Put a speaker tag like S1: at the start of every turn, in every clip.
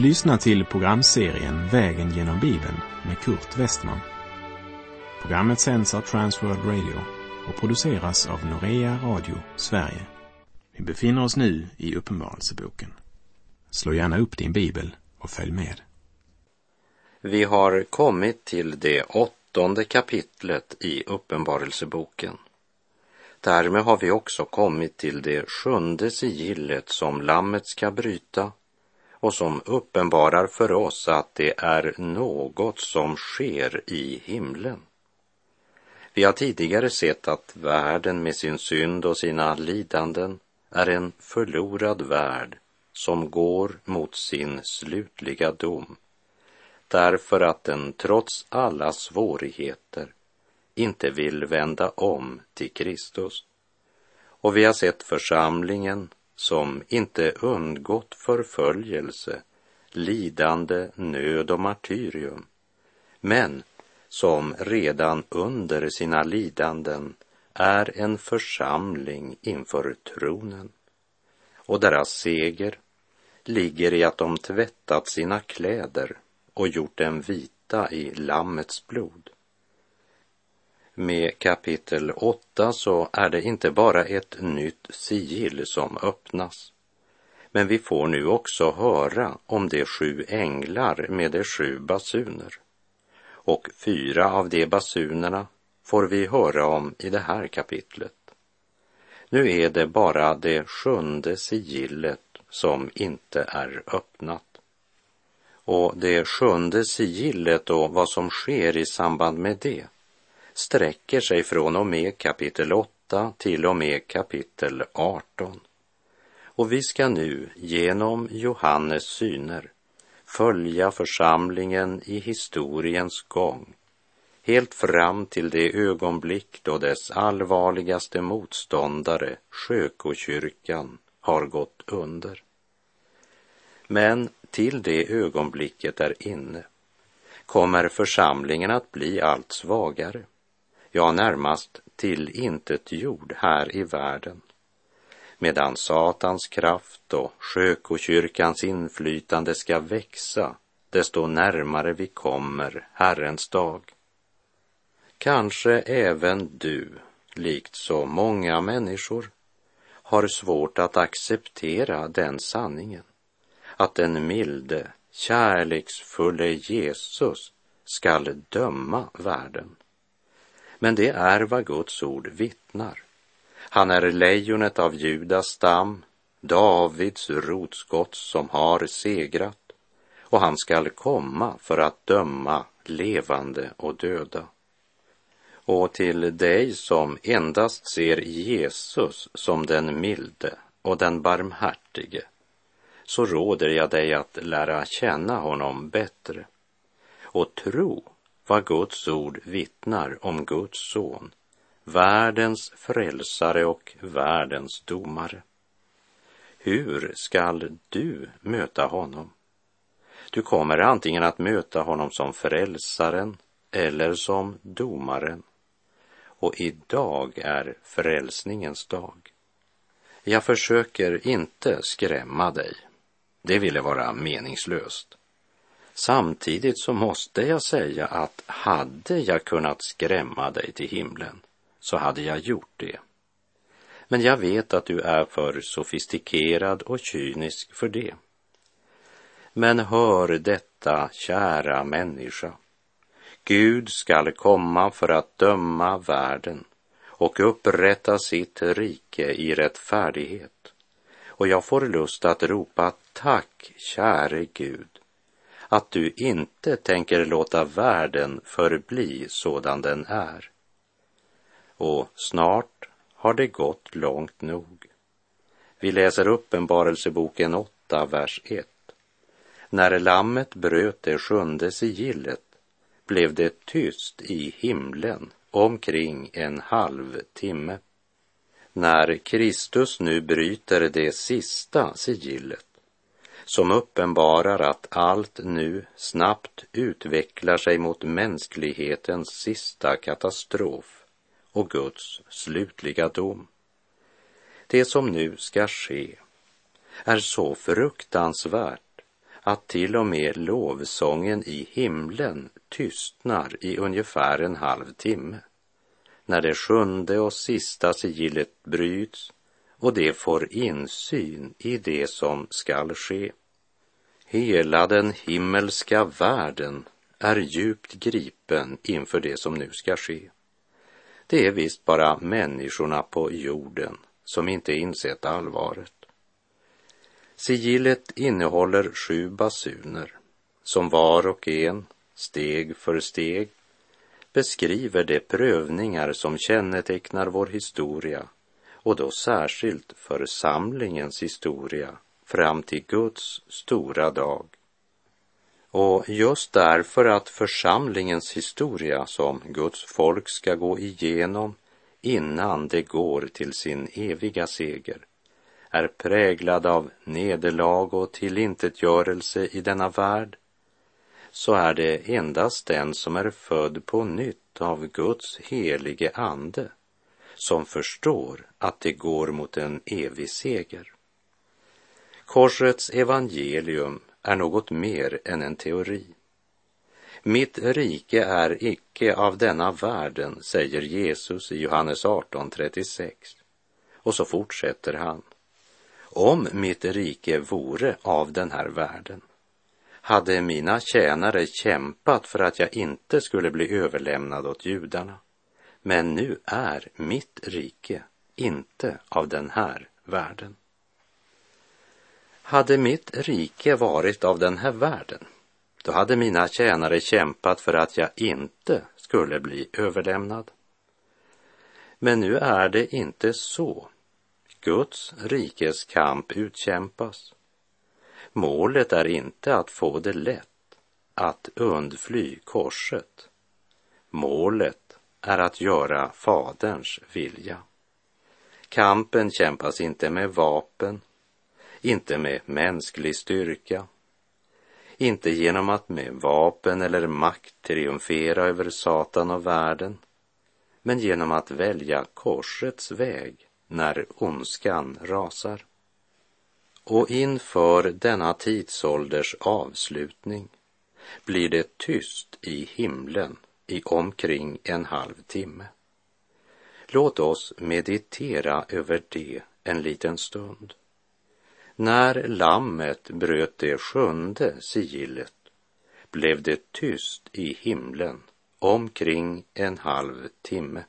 S1: Du lyssnar till programserien Vägen genom Bibeln med Kurt Westman. Programmet sänds av Transworld Radio och produceras av Norea Radio Sverige. Vi befinner oss nu i Uppenbarelseboken. Slå gärna upp din bibel och följ med.
S2: Vi har kommit till det åttonde kapitlet i Uppenbarelseboken. Därmed har vi också kommit till det sjunde sigillet som Lammet ska bryta och som uppenbarar för oss att det är något som sker i himlen. Vi har tidigare sett att världen med sin synd och sina lidanden är en förlorad värld som går mot sin slutliga dom därför att den trots alla svårigheter inte vill vända om till Kristus. Och vi har sett församlingen som inte undgått förföljelse, lidande, nöd och martyrium, men som redan under sina lidanden är en församling inför tronen. Och deras seger ligger i att de tvättat sina kläder och gjort dem vita i Lammets blod. Med kapitel 8 så är det inte bara ett nytt sigill som öppnas, men vi får nu också höra om de sju änglar med de sju basuner. Och fyra av de basunerna får vi höra om i det här kapitlet. Nu är det bara det sjunde sigillet som inte är öppnat. Och det sjunde sigillet och vad som sker i samband med det sträcker sig från och med kapitel 8 till och med kapitel 18. Och vi ska nu genom Johannes syner följa församlingen i historiens gång helt fram till det ögonblick då dess allvarligaste motståndare, Sjökokyrkan, har gått under. Men till det ögonblicket är inne kommer församlingen att bli allt svagare ja närmast till intet jord här i världen. Medan Satans kraft och sjökokyrkans inflytande ska växa, desto närmare vi kommer Herrens dag. Kanske även du, likt så många människor, har svårt att acceptera den sanningen att den milde, kärleksfulle Jesus skall döma världen. Men det är vad Guds ord vittnar. Han är lejonet av Judas stam, Davids rotskott som har segrat och han skall komma för att döma levande och döda. Och till dig som endast ser Jesus som den milde och den barmhärtige så råder jag dig att lära känna honom bättre och tro vad Guds ord vittnar om Guds son, världens frälsare och världens domare. Hur skall du möta honom? Du kommer antingen att möta honom som frälsaren eller som domaren. Och idag är frälsningens dag. Jag försöker inte skrämma dig. Det ville vara meningslöst. Samtidigt så måste jag säga att hade jag kunnat skrämma dig till himlen så hade jag gjort det. Men jag vet att du är för sofistikerad och kynisk för det. Men hör detta, kära människa. Gud skall komma för att döma världen och upprätta sitt rike i rättfärdighet. Och jag får lust att ropa tack, käre Gud, att du inte tänker låta världen förbli sådan den är. Och snart har det gått långt nog. Vi läser Uppenbarelseboken 8, vers 1. När lammet bröt det sjunde sigillet blev det tyst i himlen omkring en halv timme. När Kristus nu bryter det sista sigillet som uppenbarar att allt nu snabbt utvecklar sig mot mänsklighetens sista katastrof och Guds slutliga dom. Det som nu ska ske är så fruktansvärt att till och med lovsången i himlen tystnar i ungefär en halv timme när det sjunde och sista sigillet bryts och det får insyn i det som skall ske. Hela den himmelska världen är djupt gripen inför det som nu ska ske. Det är visst bara människorna på jorden som inte insett allvaret. Sigillet innehåller sju basuner som var och en, steg för steg, beskriver de prövningar som kännetecknar vår historia och då särskilt församlingens historia fram till Guds stora dag. Och just därför att församlingens historia som Guds folk ska gå igenom innan det går till sin eviga seger är präglad av nederlag och tillintetgörelse i denna värld, så är det endast den som är född på nytt av Guds helige ande som förstår att det går mot en evig seger. Korsets evangelium är något mer än en teori. Mitt rike är icke av denna världen, säger Jesus i Johannes 18.36. Och så fortsätter han. Om mitt rike vore av den här världen hade mina tjänare kämpat för att jag inte skulle bli överlämnad åt judarna. Men nu är mitt rike inte av den här världen. Hade mitt rike varit av den här världen, då hade mina tjänare kämpat för att jag inte skulle bli överlämnad. Men nu är det inte så. Guds rikes kamp utkämpas. Målet är inte att få det lätt, att undfly korset. Målet är att göra Faderns vilja. Kampen kämpas inte med vapen, inte med mänsklig styrka, inte genom att med vapen eller makt triumfera över Satan och världen, men genom att välja korsets väg när ondskan rasar. Och inför denna tidsålders avslutning blir det tyst i himlen i omkring en halv timme. Låt oss meditera över det en liten stund. När lammet bröt det sjunde sigillet blev det tyst i himlen omkring en halv timme.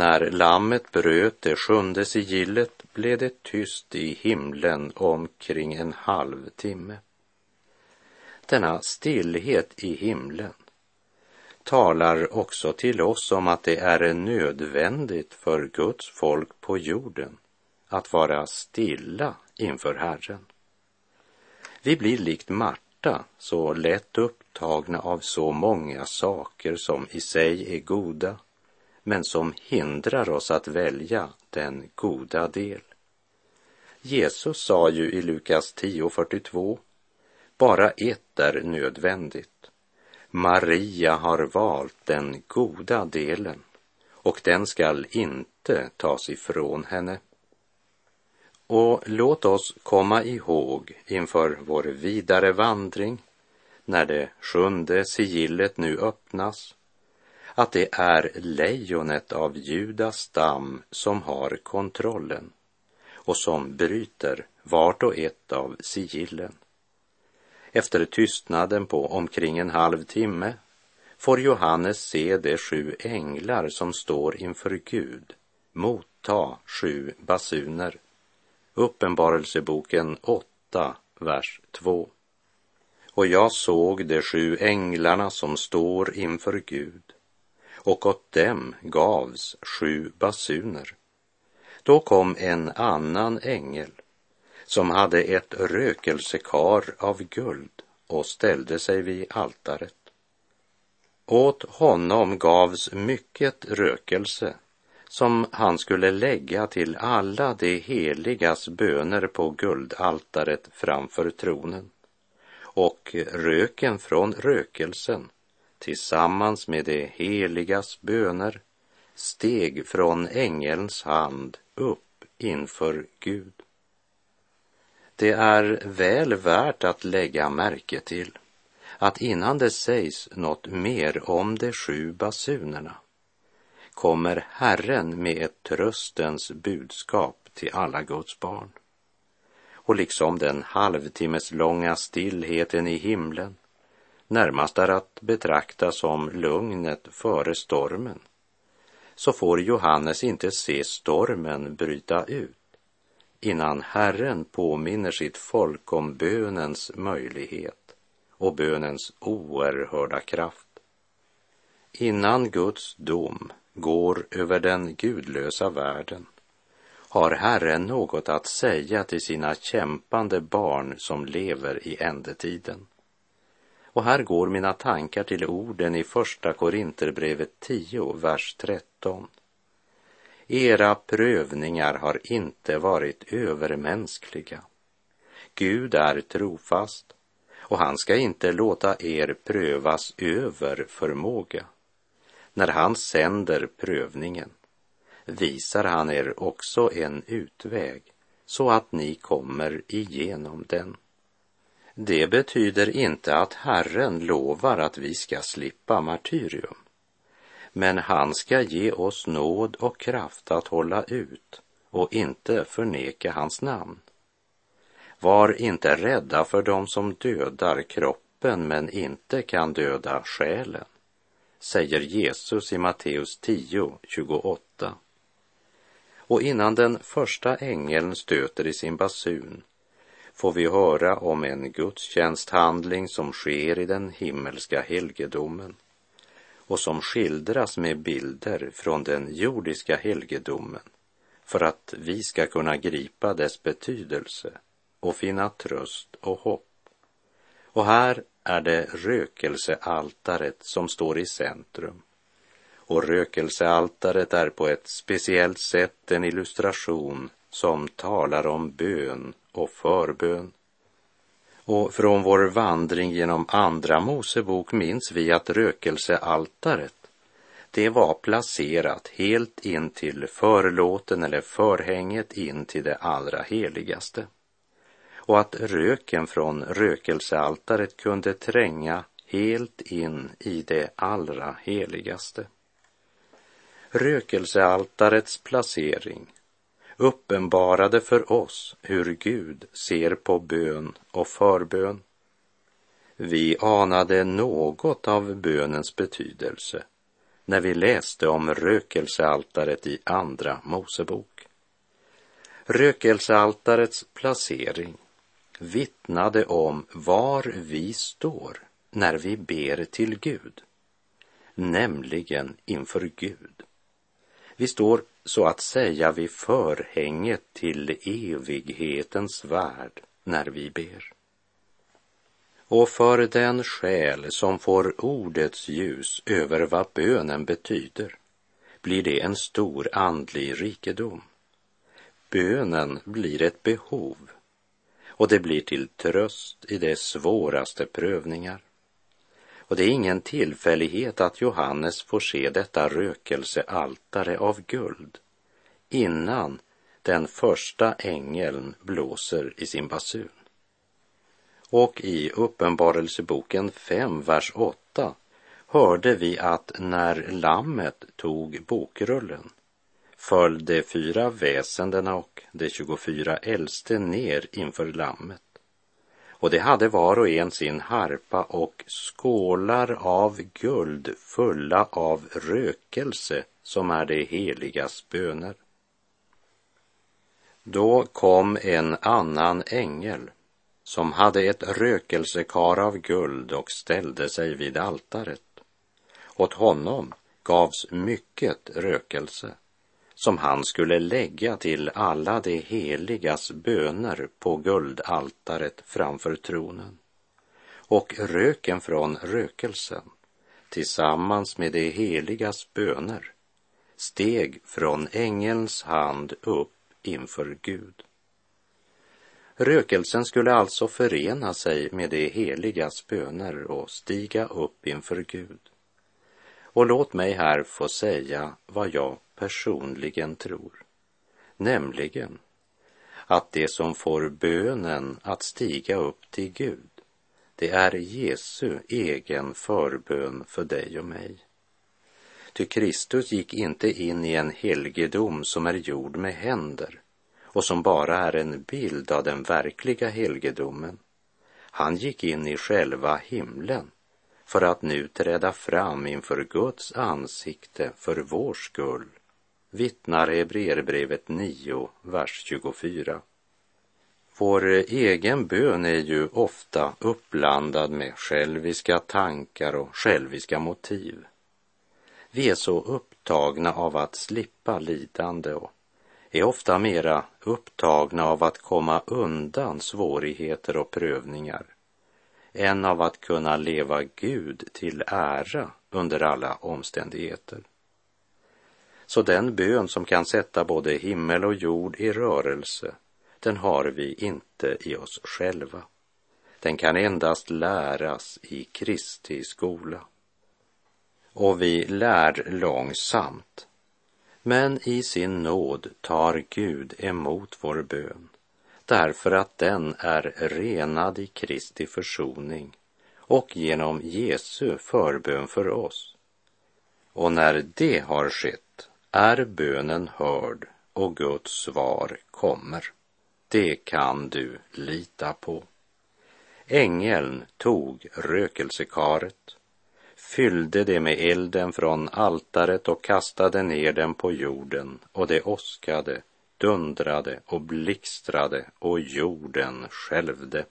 S2: När lammet bröt det sjunde sigillet blev det tyst i himlen omkring en halv timme. Denna stillhet i himlen talar också till oss om att det är nödvändigt för Guds folk på jorden att vara stilla inför Herren. Vi blir likt Marta så lätt upptagna av så många saker som i sig är goda men som hindrar oss att välja den goda del. Jesus sa ju i Lukas 10.42, bara ett är nödvändigt. Maria har valt den goda delen och den skall inte tas ifrån henne. Och låt oss komma ihåg inför vår vidare vandring när det sjunde sigillet nu öppnas att det är lejonet av Judas stam som har kontrollen och som bryter vart och ett av sigillen. Efter tystnaden på omkring en halv timme får Johannes se de sju änglar som står inför Gud motta sju basuner. Uppenbarelseboken 8, vers 2. Och jag såg de sju änglarna som står inför Gud, och åt dem gavs sju basuner. Då kom en annan ängel som hade ett rökelsekar av guld och ställde sig vid altaret. Åt honom gavs mycket rökelse som han skulle lägga till alla de heligas böner på guldaltaret framför tronen. Och röken från rökelsen tillsammans med de heligas böner steg från ängelns hand upp inför Gud. Det är väl värt att lägga märke till att innan det sägs något mer om de sju basunerna kommer Herren med ett tröstens budskap till alla Guds barn. Och liksom den halvtimmeslånga stillheten i himlen närmast är att betrakta som lugnet före stormen, så får Johannes inte se stormen bryta ut innan Herren påminner sitt folk om bönens möjlighet och bönens oerhörda kraft. Innan Guds dom går över den gudlösa världen har Herren något att säga till sina kämpande barn som lever i ändetiden. Och här går mina tankar till orden i Första Korinterbrevet 10, vers 13. Era prövningar har inte varit övermänskliga. Gud är trofast och han ska inte låta er prövas över förmåga. När han sänder prövningen visar han er också en utväg så att ni kommer igenom den. Det betyder inte att Herren lovar att vi ska slippa martyrium men han ska ge oss nåd och kraft att hålla ut och inte förneka hans namn. Var inte rädda för dem som dödar kroppen men inte kan döda själen, säger Jesus i Matteus 10, 28. Och innan den första ängeln stöter i sin basun får vi höra om en gudstjänsthandling som sker i den himmelska helgedomen och som skildras med bilder från den jordiska helgedomen för att vi ska kunna gripa dess betydelse och finna tröst och hopp. Och här är det rökelsealtaret som står i centrum. Och rökelsealtaret är på ett speciellt sätt en illustration som talar om bön och förbön. Och från vår vandring genom Andra Mosebok minns vi att rökelsealtaret, det var placerat helt in till förlåten eller förhänget in till det allra heligaste. Och att röken från rökelsealtaret kunde tränga helt in i det allra heligaste. Rökelsealtarets placering uppenbarade för oss hur Gud ser på bön och förbön. Vi anade något av bönens betydelse när vi läste om rökelsealtaret i Andra Mosebok. Rökelsealtarets placering vittnade om var vi står när vi ber till Gud, nämligen inför Gud. Vi står så att säga vid förhänget till evighetens värld när vi ber. Och för den själ som får ordets ljus över vad bönen betyder blir det en stor andlig rikedom. Bönen blir ett behov och det blir till tröst i de svåraste prövningar. Och det är ingen tillfällighet att Johannes får se detta rökelsealtare av guld innan den första ängeln blåser i sin basun. Och i Uppenbarelseboken 5, vers 8 hörde vi att när lammet tog bokrullen föll de fyra väsendena och de 24 äldste ner inför lammet och de hade var och en sin harpa och skålar av guld fulla av rökelse som är det heligas böner. Då kom en annan ängel som hade ett rökelsekar av guld och ställde sig vid altaret. Åt honom gavs mycket rökelse som han skulle lägga till alla de heligas böner på guldaltaret framför tronen. Och röken från rökelsen tillsammans med de heligas böner steg från ängelns hand upp inför Gud. Rökelsen skulle alltså förena sig med de heligas böner och stiga upp inför Gud. Och låt mig här få säga vad jag personligen tror, nämligen att det som får bönen att stiga upp till Gud, det är Jesu egen förbön för dig och mig. Ty Kristus gick inte in i en helgedom som är gjord med händer och som bara är en bild av den verkliga helgedomen. Han gick in i själva himlen för att nu träda fram inför Guds ansikte för vår skull, vittnar Hebreerbrevet 9, vers 24. Vår egen bön är ju ofta uppblandad med själviska tankar och själviska motiv. Vi är så upptagna av att slippa lidande och är ofta mera upptagna av att komma undan svårigheter och prövningar än av att kunna leva Gud till ära under alla omständigheter. Så den bön som kan sätta både himmel och jord i rörelse, den har vi inte i oss själva. Den kan endast läras i Kristi skola. Och vi lär långsamt men i sin nåd tar Gud emot vår bön därför att den är renad i Kristi försoning och genom Jesu förbön för oss. Och när det har skett är bönen hörd och Guds svar kommer. Det kan du lita på. Ängeln tog rökelsekaret fyllde det med elden från altaret och kastade ner den på jorden och det åskade, dundrade och blixtrade och jorden skälvde.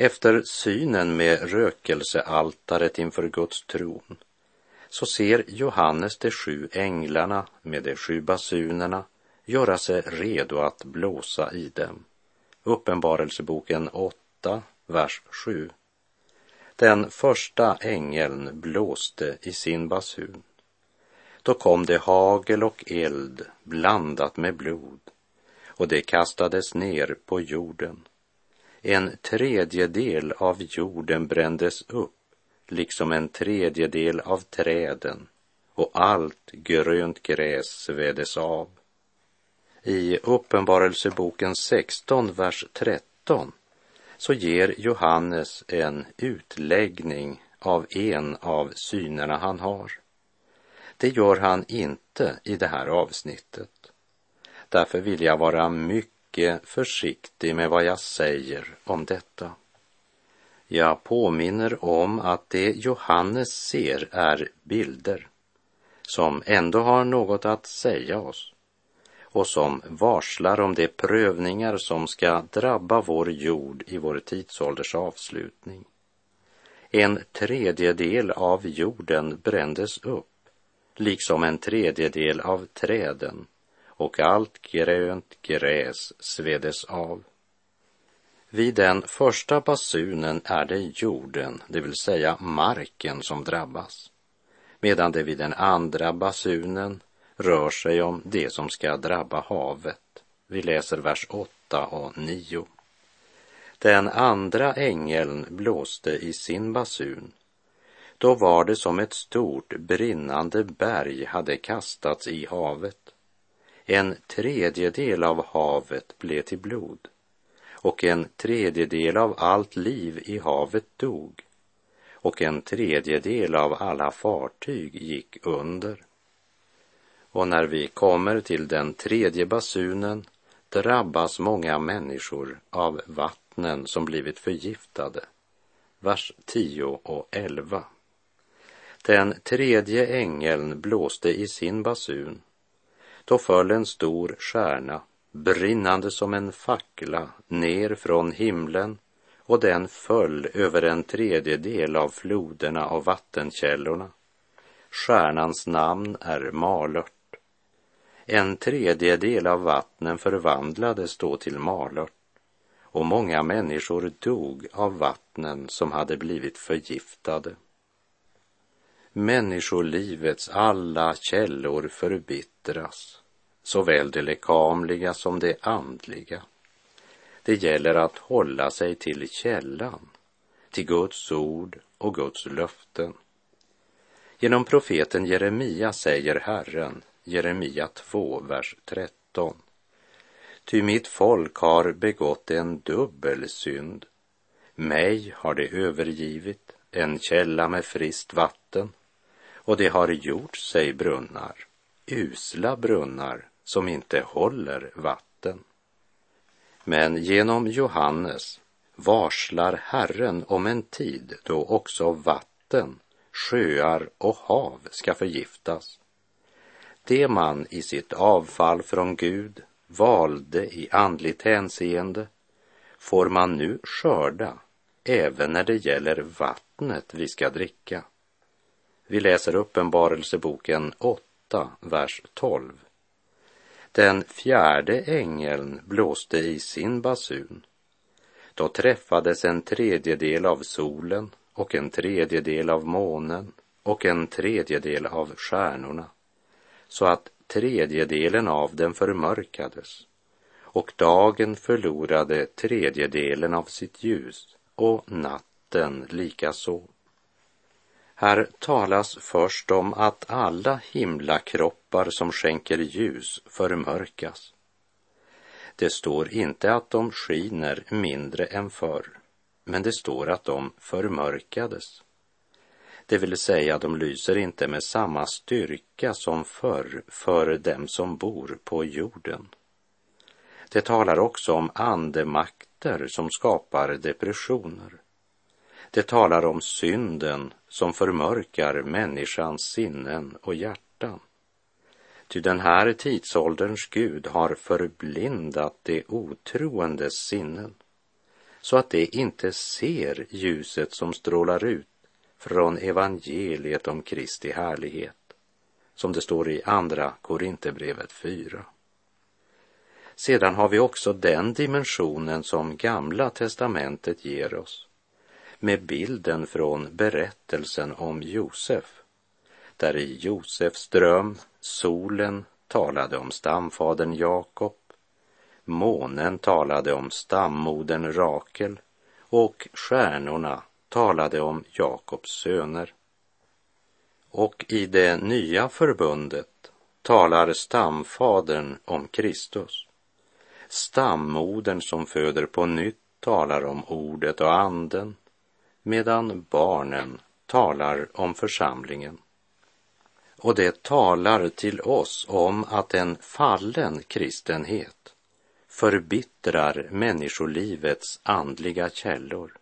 S2: Efter synen med rökelsealtaret inför Guds tron så ser Johannes de sju änglarna med de sju basunerna göra sig redo att blåsa i dem. Uppenbarelseboken 8, vers 7. Den första ängeln blåste i sin basun. Då kom det hagel och eld blandat med blod och det kastades ner på jorden en tredjedel av jorden brändes upp, liksom en tredjedel av träden, och allt grönt gräs sveddes av. I Uppenbarelseboken 16, vers 13, så ger Johannes en utläggning av en av synerna han har. Det gör han inte i det här avsnittet. Därför vill jag vara mycket mycket försiktig med vad jag säger om detta. Jag påminner om att det Johannes ser är bilder som ändå har något att säga oss och som varslar om de prövningar som ska drabba vår jord i vår tidsålders avslutning. En tredjedel av jorden brändes upp, liksom en tredjedel av träden och allt grönt gräs svedes av. Vid den första basunen är det jorden, det vill säga marken, som drabbas. medan det vid den andra basunen rör sig om det som ska drabba havet. Vi läser vers 8 och 9. Den andra ängeln blåste i sin basun. Då var det som ett stort brinnande berg hade kastats i havet. En tredjedel av havet blev till blod och en tredjedel av allt liv i havet dog och en tredjedel av alla fartyg gick under. Och när vi kommer till den tredje basunen drabbas många människor av vattnen som blivit förgiftade. Vers 10 och 11. Den tredje ängeln blåste i sin basun. Då föll en stor stjärna, brinnande som en fackla, ner från himlen och den föll över en tredjedel av floderna och vattenkällorna. Stjärnans namn är malört. En tredjedel av vattnen förvandlades då till malört och många människor dog av vattnen som hade blivit förgiftade. Människolivets alla källor förbittras, såväl det lekamliga som det andliga. Det gäller att hålla sig till källan, till Guds ord och Guds löften. Genom profeten Jeremia säger Herren, Jeremia 2, vers 13. Ty mitt folk har begått en dubbel synd. Mig har det övergivit, en källa med friskt vatten, och det har gjort sig brunnar, usla brunnar som inte håller vatten. Men genom Johannes varslar Herren om en tid då också vatten, sjöar och hav ska förgiftas. Det man i sitt avfall från Gud valde i andligt hänseende får man nu skörda även när det gäller vattnet vi ska dricka. Vi läser Uppenbarelseboken 8, vers 12. Den fjärde ängeln blåste i sin basun. Då träffades en tredjedel av solen och en tredjedel av månen och en tredjedel av stjärnorna, så att tredjedelen av den förmörkades och dagen förlorade tredjedelen av sitt ljus och natten likaså. Här talas först om att alla himlakroppar som skänker ljus förmörkas. Det står inte att de skiner mindre än förr, men det står att de förmörkades. Det vill säga, de lyser inte med samma styrka som förr för dem som bor på jorden. Det talar också om andemakter som skapar depressioner. Det talar om synden som förmörkar människans sinnen och hjärtan. Ty den här tidsålderns Gud har förblindat de otroendes sinnen så att de inte ser ljuset som strålar ut från evangeliet om Kristi härlighet, som det står i Andra Korinthierbrevet 4. Sedan har vi också den dimensionen som Gamla testamentet ger oss med bilden från berättelsen om Josef, där i Josefs dröm solen talade om stamfadern Jakob, månen talade om stammodern Rakel och stjärnorna talade om Jakobs söner. Och i det nya förbundet talar stamfadern om Kristus. Stammodern som föder på nytt talar om ordet och anden medan barnen talar om församlingen. Och det talar till oss om att en fallen kristenhet förbittrar människolivets andliga källor,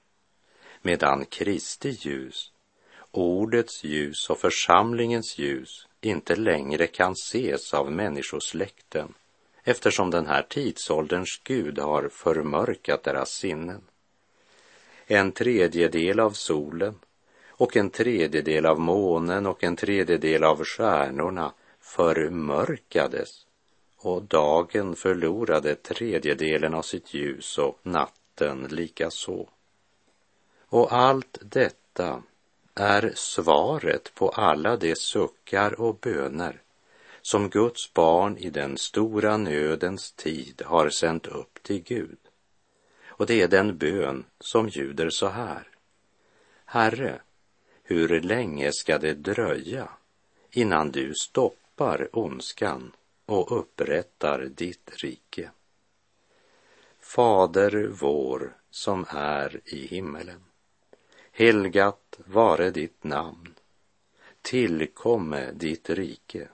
S2: medan Kristi ljus, ordets ljus och församlingens ljus inte längre kan ses av människosläkten eftersom den här tidsålderns Gud har förmörkat deras sinnen en tredjedel av solen och en tredjedel av månen och en tredjedel av stjärnorna förmörkades och dagen förlorade tredjedelen av sitt ljus och natten likaså. Och allt detta är svaret på alla de suckar och böner som Guds barn i den stora nödens tid har sänt upp till Gud. Och det är den bön som ljuder så här. Herre, hur länge ska det dröja innan du stoppar ondskan och upprättar ditt rike? Fader vår som är i himmelen. Helgat vare ditt namn. Tillkomme ditt rike.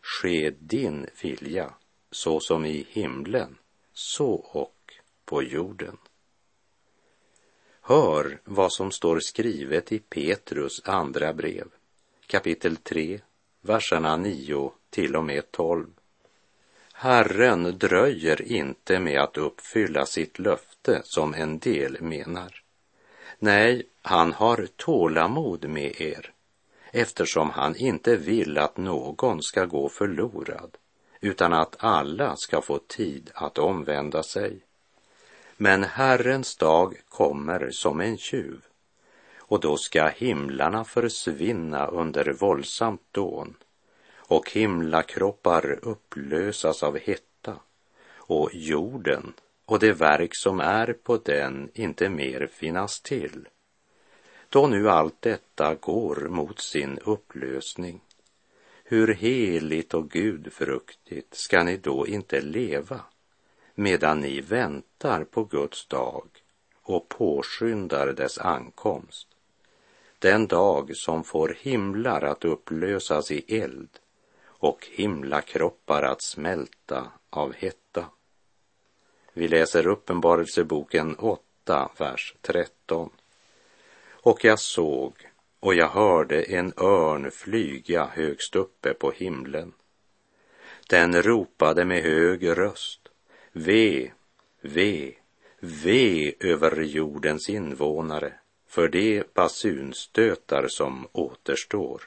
S2: Ske din vilja så som i himlen, så och på jorden. Hör vad som står skrivet i Petrus andra brev, kapitel 3, verserna 9 till och med 12. Herren dröjer inte med att uppfylla sitt löfte som en del menar. Nej, han har tålamod med er eftersom han inte vill att någon ska gå förlorad utan att alla ska få tid att omvända sig. Men Herrens dag kommer som en tjuv. Och då ska himlarna försvinna under våldsamt dån. Och himlakroppar upplösas av hetta. Och jorden och det verk som är på den inte mer finnas till. Då nu allt detta går mot sin upplösning, hur heligt och gudfruktigt ska ni då inte leva? Medan ni väntar på Guds dag och påskyndar dess ankomst? Den dag som får himlar att upplösas i eld och himlakroppar att smälta av hetta. Vi läser Uppenbarelseboken 8, vers 13. Och jag såg och jag hörde en örn flyga högst uppe på himlen. Den ropade med hög röst, ve, ve, ve över jordens invånare för de basunstötar som återstår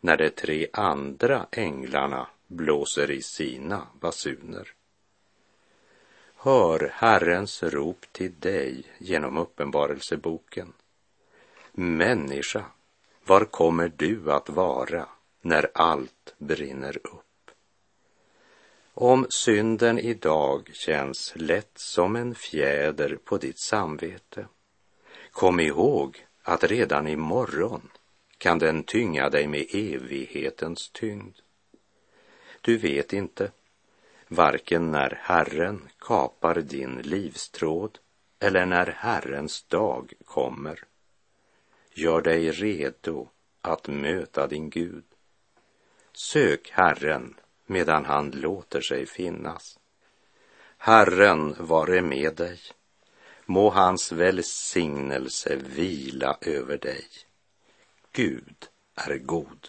S2: när de tre andra änglarna blåser i sina basuner. Hör Herrens rop till dig genom Uppenbarelseboken. Människa, var kommer du att vara när allt brinner upp? Om synden idag känns lätt som en fjäder på ditt samvete, kom ihåg att redan imorgon kan den tynga dig med evighetens tyngd. Du vet inte, varken när Herren kapar din livstråd eller när Herrens dag kommer. Gör dig redo att möta din Gud. Sök Herren medan han låter sig finnas. Herren vare med dig. Må hans välsignelse vila över dig. Gud är god.